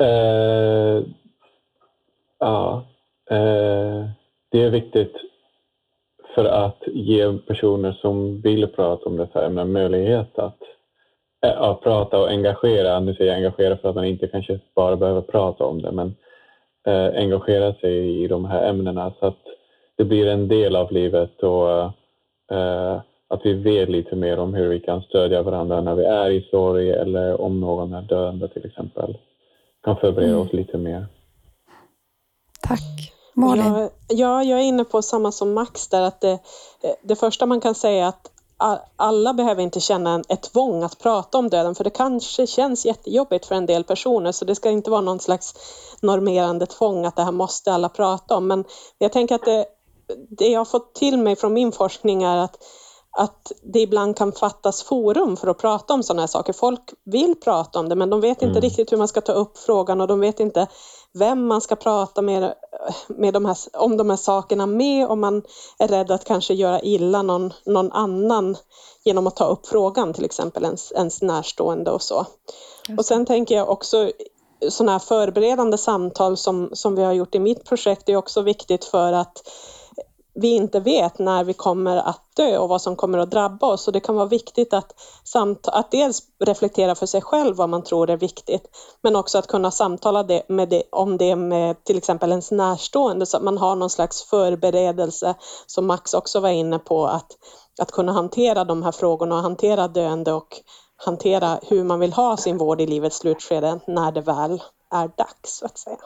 Uh, ja, uh, det är viktigt för att ge personer som vill prata om dessa ämnen möjlighet att, äh, prata och engagera. Nu säger jag engagera för att man inte kanske bara behöver prata om det, men äh, engagera sig i de här ämnena så att det blir en del av livet och äh, att vi vet lite mer om hur vi kan stödja varandra när vi är i sorg eller om någon är döende till exempel. Kan förbereda mm. oss lite mer. Tack. Malin? Jag, ja, jag är inne på samma som Max där att det, det första man kan säga är att alla behöver inte känna ett tvång att prata om döden för det kanske känns jättejobbigt för en del personer så det ska inte vara någon slags normerande tvång att det här måste alla prata om men jag tänker att det, det jag har fått till mig från min forskning är att att det ibland kan fattas forum för att prata om sådana här saker. Folk vill prata om det men de vet inte mm. riktigt hur man ska ta upp frågan och de vet inte vem man ska prata med, med de här, om de här sakerna med om man är rädd att kanske göra illa någon, någon annan genom att ta upp frågan, till exempel ens, ens närstående och så. Och sen tänker jag också sådana här förberedande samtal som, som vi har gjort i mitt projekt är också viktigt för att vi inte vet när vi kommer att dö och vad som kommer att drabba oss. Så det kan vara viktigt att, samt, att dels reflektera för sig själv vad man tror är viktigt, men också att kunna samtala det, med det, om det med till exempel ens närstående så att man har någon slags förberedelse, som Max också var inne på, att, att kunna hantera de här frågorna och hantera döende och hantera hur man vill ha sin vård i livets slutskede när det väl är dags, så att säga.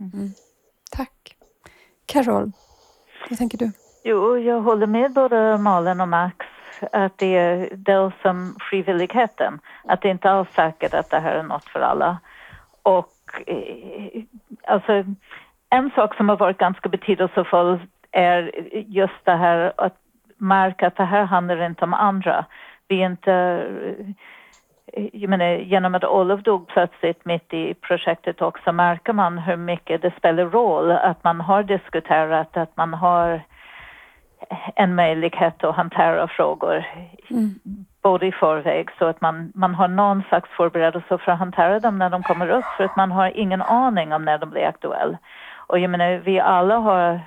Mm. Tack. Carol, vad tänker du? Jo, jag håller med både Malin och Max att det är dels som frivilligheten, att det inte alls säkert att det här är något för alla. Och eh, alltså, en sak som har varit ganska betydelsefull är just det här att märka att det här handlar inte om andra. Vi är inte eh, jag menar, genom att Olof dog plötsligt mitt i projektet också märker man hur mycket det spelar roll att man har diskuterat, att man har en möjlighet att hantera frågor mm. både i förväg så att man, man har någon slags förberedelse för att hantera dem när de kommer upp för att man har ingen aning om när de blir aktuella. Och jag menar, vi alla har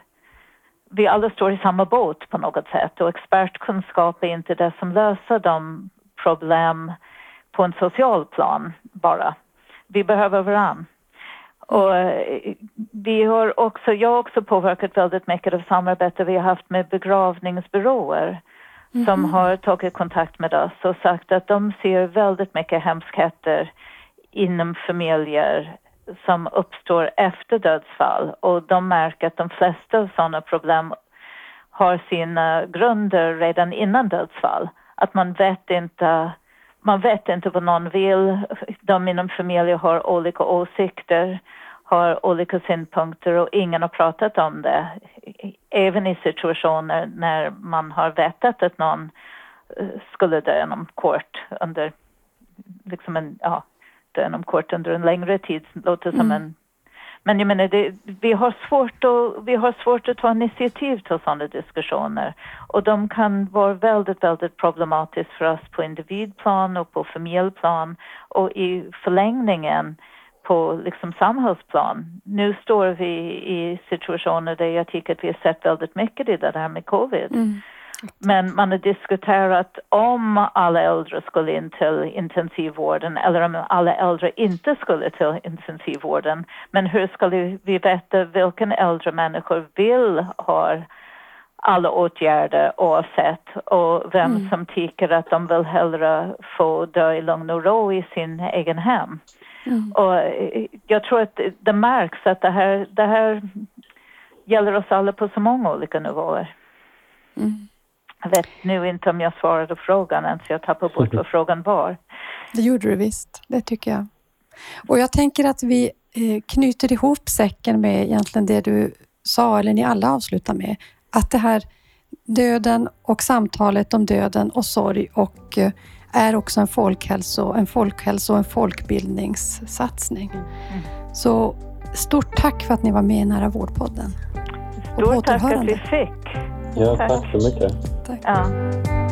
vi alla står i samma båt på något sätt och expertkunskap är inte det som löser de problem på en social plan bara. Vi behöver varandra. Och eh, vi har också, jag har också påverkat väldigt mycket av samarbete vi har haft med begravningsbyråer mm. som har tagit kontakt med oss och sagt att de ser väldigt mycket hemskheter inom familjer som uppstår efter dödsfall och de märker att de flesta av sådana problem har sina grunder redan innan dödsfall. Att man vet inte man vet inte vad någon vill. De inom familjen har olika åsikter, har olika synpunkter och ingen har pratat om det. Även i situationer när man har vetat att någon eh, skulle dö inom kort under, liksom en, ja, dö inom kort under en längre tid, låter som mm. en men jag menar, det, vi, har svårt att, vi har svårt att ta initiativ till sådana diskussioner och de kan vara väldigt, väldigt problematiska för oss på individplan och på familjeplan och i förlängningen på liksom samhällsplan. Nu står vi i situationer där jag tycker att vi har sett väldigt mycket i det här med covid. Mm. Men man har diskuterat om alla äldre skulle in till intensivvården eller om alla äldre inte skulle till intensivvården. Men hur skulle vi veta vilken äldre människor vill ha alla åtgärder oavsett och vem mm. som tycker att de vill hellre få dö i lugn och ro i sin egen hem. Mm. Och jag tror att det märks att det här, det här gäller oss alla på så många olika nivåer. Mm. Jag vet nu inte om jag svarade frågan än, så jag tappade bort vad frågan var. Det gjorde du visst, det tycker jag. Och jag tänker att vi eh, knyter ihop säcken med egentligen det du sa, eller ni alla avslutar med. Att det här döden och samtalet om döden och sorg och eh, är också en folkhälso, en folkhälso och en folkbildningssatsning. Mm. Så stort tack för att ni var med i Nära vårdpodden. Stort tack att vi fick. Ja, tack, tack så mycket. Tack. Ja.